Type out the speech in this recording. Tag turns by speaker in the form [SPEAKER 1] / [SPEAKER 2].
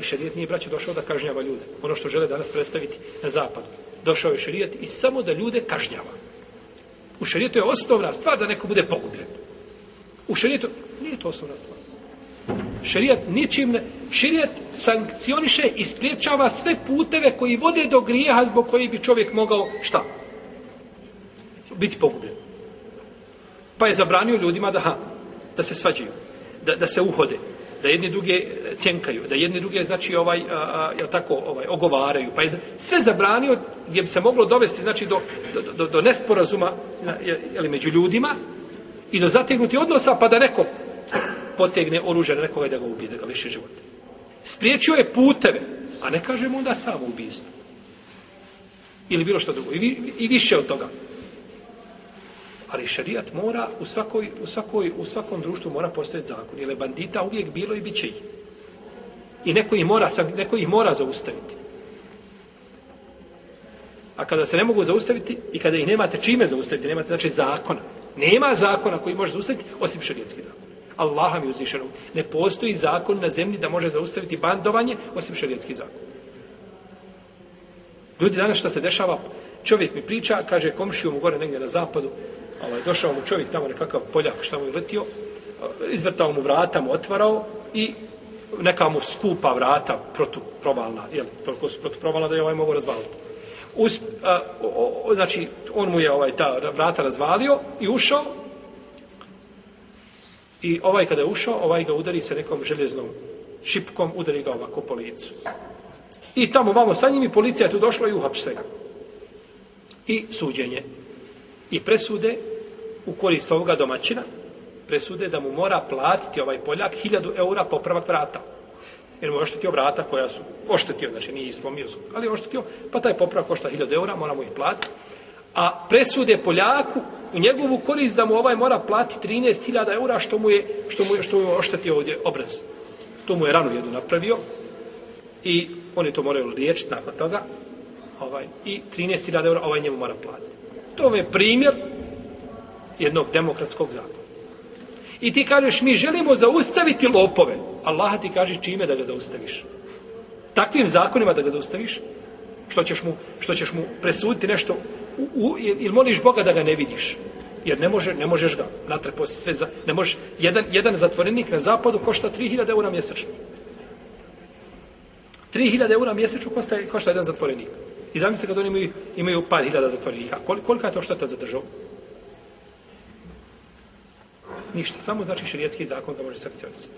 [SPEAKER 1] I šerijet nije braćo došao da kažnjava ljude. Ono što žele danas predstaviti na zapadu. Došao je šerijet i samo da ljude kažnjava. U šerijetu je osnovna stvar da neko bude pogubljen. U šerijetu nije to osnovna stvar. Šerijat ničim ne... Šerijat sankcioniše i spriječava sve puteve koji vode do grijeha zbog koji bi čovjek mogao, šta? Biti pogubljen. Pa je zabranio ljudima da, ha, da se svađaju, da, da se uhode, da jedni druge e, cjenkaju, da jedni druge, znači, ovaj, a, a, jel tako, ovaj, ogovaraju. Pa je sve zabranio gdje bi se moglo dovesti, znači, do, do, do, do nesporazuma jel, među ljudima i do zategnuti odnosa, pa da neko potegne oružje na nekoga da ga ubije, da ga liši života. Spriječio je puteve, a ne kažemo onda samo ubijstvo. Ili bilo što drugo. I, i više od toga. Ali šarijat mora u svakoj, u svakoj, u svakom društvu mora postojati zakon. Jer je bandita uvijek bilo i bit će ih. I neko ih mora, neko ih mora zaustaviti. A kada se ne mogu zaustaviti i kada ih nemate čime zaustaviti, nemate znači zakona. Nema zakona koji može zaustaviti osim šarijetski zakon. Allaha mi uzvišenog. Ne postoji zakon na zemlji da može zaustaviti bandovanje osim šarijetski zakon. Ljudi danas što se dešava, čovjek mi priča, kaže komšiju mu gore negdje na zapadu, ovaj, došao mu čovjek tamo nekakav poljak što mu je letio, izvrtao mu vrata, mu otvarao i neka mu skupa vrata protuprovalna, jel, toliko su protuprovalna da je ovaj mogu razvaliti. Us, a, o, o, znači, on mu je ovaj ta vrata razvalio i ušao i ovaj kada je ušao, ovaj ga udari sa nekom željeznom šipkom, udari ga ovako po licu. I tamo vamo sa njim i policija je tu došla i uhapšte ga. I suđenje. I presude u korist ovoga domaćina, presude da mu mora platiti ovaj Poljak 1000 eura popravak vrata. Jer mu je oštetio vrata koja su oštetio, znači nije islomio su, ali je oštetio, pa taj popravak košta 1000 eura, mora mu ih platiti. A presude Poljaku u njegovu korist da mu ovaj mora platiti 13.000 eura što mu je, što mu je, što mu je oštetio ovdje obraz. To mu je ranu jedu napravio i oni to moraju riječiti nakon toga ovaj, i 13.000 eura ovaj njemu mora platiti. To je primjer jednog demokratskog zakona. I ti kažeš, mi želimo zaustaviti lopove. Allah ti kaže čime da ga zaustaviš. Takvim zakonima da ga zaustaviš, što ćeš mu, što ćeš mu presuditi nešto, u, u, ili moliš Boga da ga ne vidiš. Jer ne, može, ne možeš ga natrpo sve za, ne možeš, jedan, jedan zatvorenik na zapadu košta 3000 eura mjesečno. 3000 eura mjesečno košta, košta jedan zatvorenik. I zamislite kad oni imaju, imaju par hiljada zatvorenika. Kol, kolika je to šteta za državu? Ništa. Samo znači širijetski zakon ga može sankcionisati.